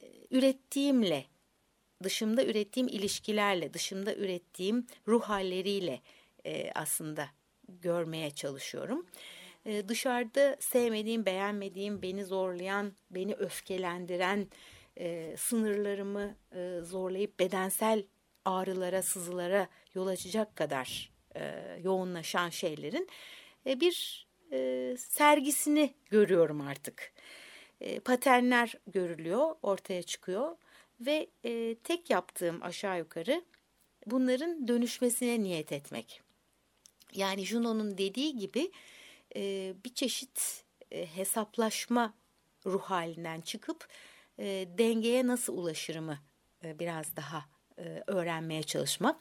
e, ürettiğimle, dışımda ürettiğim ilişkilerle, dışımda ürettiğim ruh halleriyle e, aslında görmeye çalışıyorum. E, dışarıda sevmediğim, beğenmediğim, beni zorlayan, beni öfkelendiren, e, sınırlarımı e, zorlayıp bedensel ağrılara, sızılara yol açacak kadar e, yoğunlaşan şeylerin e, bir e, sergisini görüyorum artık. E, paternler görülüyor, ortaya çıkıyor ve e, tek yaptığım aşağı yukarı bunların dönüşmesine niyet etmek. Yani Juno'nun dediği gibi e, bir çeşit e, hesaplaşma ruh halinden çıkıp e, dengeye nasıl ulaşırımı e, biraz daha e, öğrenmeye çalışmak.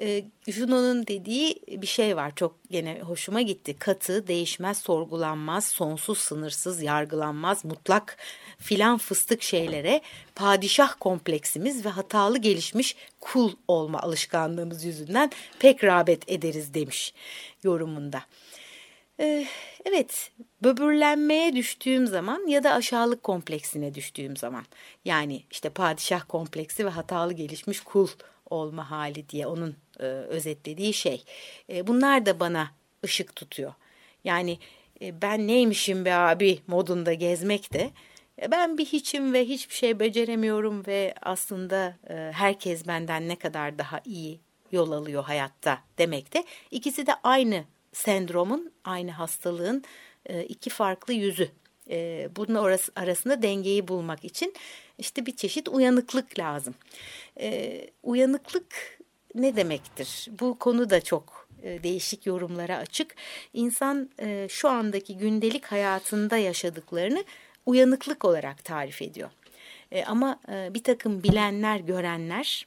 E, Juno'nun dediği bir şey var çok gene hoşuma gitti. Katı, değişmez, sorgulanmaz, sonsuz, sınırsız, yargılanmaz, mutlak filan fıstık şeylere padişah kompleksimiz ve hatalı gelişmiş kul olma alışkanlığımız yüzünden pek rağbet ederiz demiş yorumunda. Ee, evet, böbürlenmeye düştüğüm zaman ya da aşağılık kompleksine düştüğüm zaman. Yani işte padişah kompleksi ve hatalı gelişmiş kul olma hali diye onun e, özetlediği şey. E, bunlar da bana ışık tutuyor. Yani e, ben neymişim be abi modunda gezmek de ben bir hiçim ve hiçbir şey beceremiyorum ve aslında herkes benden ne kadar daha iyi yol alıyor hayatta demek de ikisi de aynı sendromun, aynı hastalığın e, iki farklı yüzü. E, bunun arasında dengeyi bulmak için işte bir çeşit uyanıklık lazım. E, uyanıklık ne demektir? Bu konu da çok değişik yorumlara açık. İnsan şu andaki gündelik hayatında yaşadıklarını uyanıklık olarak tarif ediyor. ama bir takım bilenler, görenler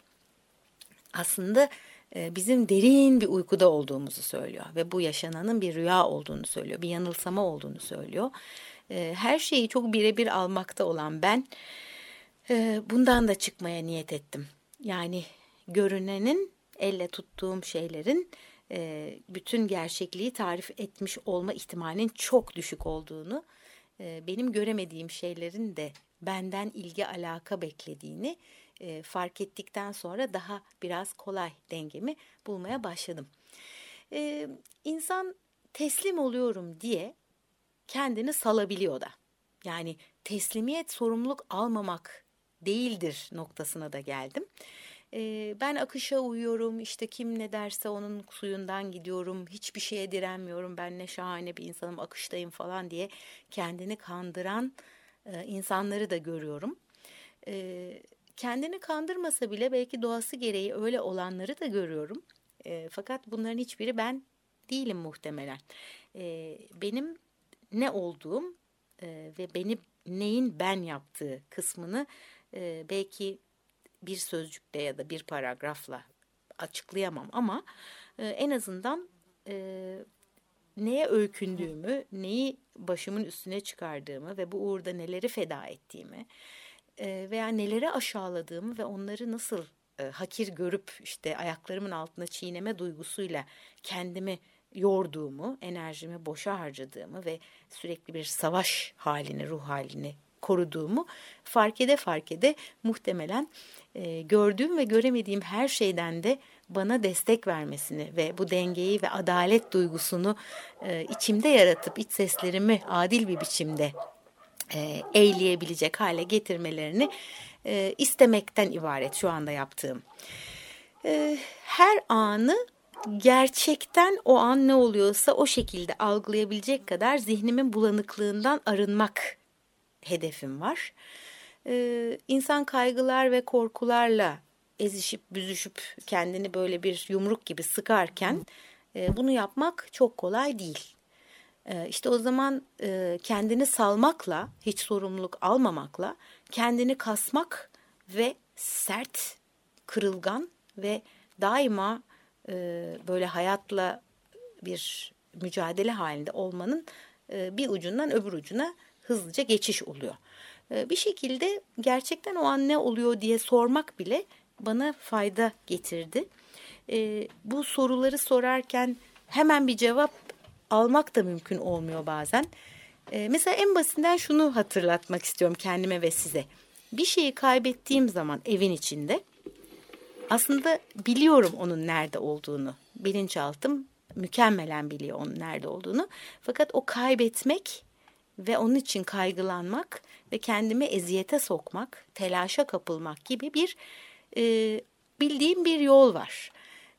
aslında bizim derin bir uykuda olduğumuzu söylüyor ve bu yaşananın bir rüya olduğunu söylüyor, bir yanılsama olduğunu söylüyor. E, her şeyi çok birebir almakta olan ben e, bundan da çıkmaya niyet ettim. Yani görünenin elle tuttuğum şeylerin e, bütün gerçekliği tarif etmiş olma ihtimalinin çok düşük olduğunu, e, benim göremediğim şeylerin de benden ilgi alaka beklediğini e, fark ettikten sonra daha biraz kolay dengemi bulmaya başladım. E, insan teslim oluyorum diye kendini salabiliyor da. Yani teslimiyet sorumluluk almamak değildir noktasına da geldim. E, ben akışa uyuyorum işte kim ne derse onun suyundan gidiyorum hiçbir şeye direnmiyorum ben ne şahane bir insanım akıştayım falan diye kendini kandıran e, insanları da görüyorum. E, kendini kandırmasa bile belki doğası gereği öyle olanları da görüyorum. E, fakat bunların hiçbiri ben değilim muhtemelen. E, benim ne olduğum e, ve beni neyin ben yaptığı kısmını e, belki bir sözcükle ya da bir paragrafla açıklayamam ama e, en azından e, neye öykündüğümü, neyi başımın üstüne çıkardığımı ve bu uğurda neleri feda ettiğimi veya neleri aşağıladığımı ve onları nasıl hakir görüp işte ayaklarımın altına çiğneme duygusuyla kendimi yorduğumu, enerjimi boşa harcadığımı ve sürekli bir savaş halini, ruh halini koruduğumu fark ede fark ede muhtemelen e, gördüğüm ve göremediğim her şeyden de bana destek vermesini ve bu dengeyi ve adalet duygusunu e, içimde yaratıp iç seslerimi adil bir biçimde e, eğleyebilecek hale getirmelerini e, istemekten ibaret şu anda yaptığım. E, her anı gerçekten o an ne oluyorsa o şekilde algılayabilecek kadar zihnimin bulanıklığından arınmak hedefim var. Ee, insan kaygılar ve korkularla ezişip büzüşüp kendini böyle bir yumruk gibi sıkarken e, bunu yapmak çok kolay değil. E, işte o zaman e, kendini salmakla, hiç sorumluluk almamakla, kendini kasmak ve sert, kırılgan ve daima e, böyle hayatla bir mücadele halinde olmanın e, bir ucundan öbür ucuna hızlıca geçiş oluyor. Bir şekilde gerçekten o an ne oluyor diye sormak bile bana fayda getirdi. Bu soruları sorarken hemen bir cevap almak da mümkün olmuyor bazen. E, mesela en basitinden şunu hatırlatmak istiyorum kendime ve size. Bir şeyi kaybettiğim zaman evin içinde aslında biliyorum onun nerede olduğunu. Bilinçaltım mükemmelen biliyor onun nerede olduğunu. Fakat o kaybetmek ve onun için kaygılanmak ve kendimi eziyete sokmak, telaşa kapılmak gibi bir e, bildiğim bir yol var.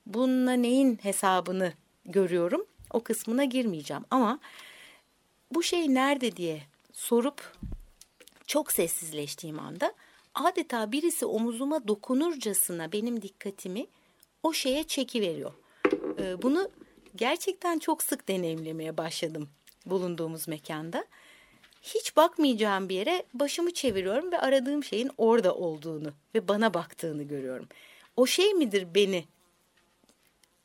Bununla neyin hesabını görüyorum o kısmına girmeyeceğim ama bu şey nerede diye sorup çok sessizleştiğim anda adeta birisi omuzuma dokunurcasına benim dikkatimi o şeye çekiveriyor. Ee, bunu gerçekten çok sık deneyimlemeye başladım bulunduğumuz mekanda. Hiç bakmayacağım bir yere başımı çeviriyorum ve aradığım şeyin orada olduğunu ve bana baktığını görüyorum. O şey midir beni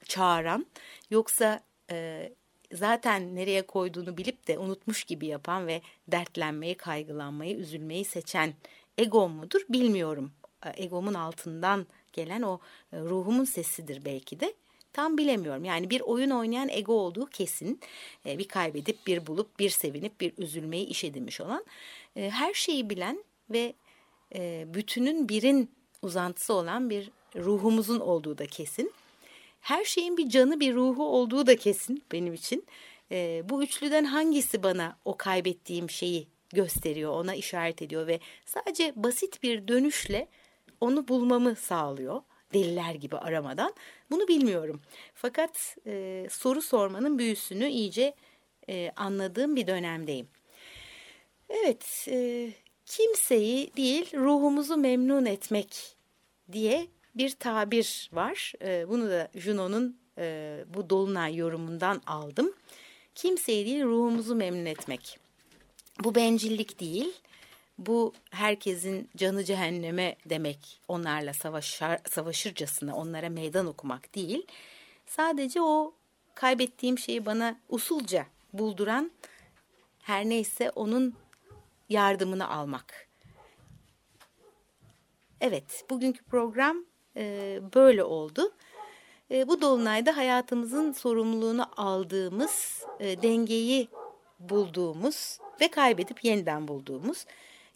çağıran yoksa e, zaten nereye koyduğunu bilip de unutmuş gibi yapan ve dertlenmeyi, kaygılanmayı, üzülmeyi seçen ego mudur bilmiyorum. Egomun altından gelen o ruhumun sesidir belki de. Tam bilemiyorum. Yani bir oyun oynayan ego olduğu kesin. Bir kaybedip, bir bulup, bir sevinip, bir üzülmeyi iş edinmiş olan. Her şeyi bilen ve bütünün birin uzantısı olan bir ruhumuzun olduğu da kesin. Her şeyin bir canı bir ruhu olduğu da kesin benim için. E, bu üçlüden hangisi bana o kaybettiğim şeyi gösteriyor, ona işaret ediyor ve sadece basit bir dönüşle onu bulmamı sağlıyor. Deliler gibi aramadan. Bunu bilmiyorum. Fakat e, soru sormanın büyüsünü iyice e, anladığım bir dönemdeyim. Evet, e, kimseyi değil ruhumuzu memnun etmek diye bir tabir var. E, bunu da Juno'nun e, bu dolunay yorumundan aldım. Kimseyi değil ruhumuzu memnun etmek. Bu bencillik değil. bu herkesin canı cehenneme demek onlarla savaşar, savaşırcasına onlara meydan okumak değil. Sadece o kaybettiğim şeyi bana usulca bulduran her neyse onun yardımını almak. Evet, bugünkü program e, böyle oldu. E, bu dolunayda hayatımızın sorumluluğunu aldığımız, e, dengeyi bulduğumuz ve kaybedip yeniden bulduğumuz,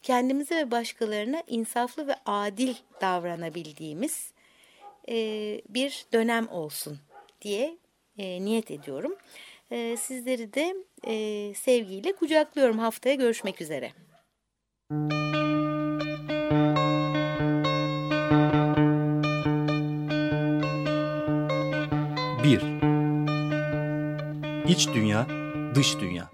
kendimize ve başkalarına insaflı ve adil davranabildiğimiz bir dönem olsun diye niyet ediyorum. Sizleri de sevgiyle kucaklıyorum. Haftaya görüşmek üzere. Bir. İç dünya, dış dünya.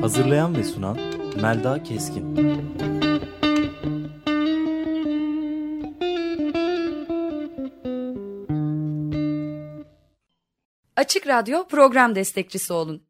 Hazırlayan ve sunan Melda Keskin. Açık Radyo program destekçisi olun.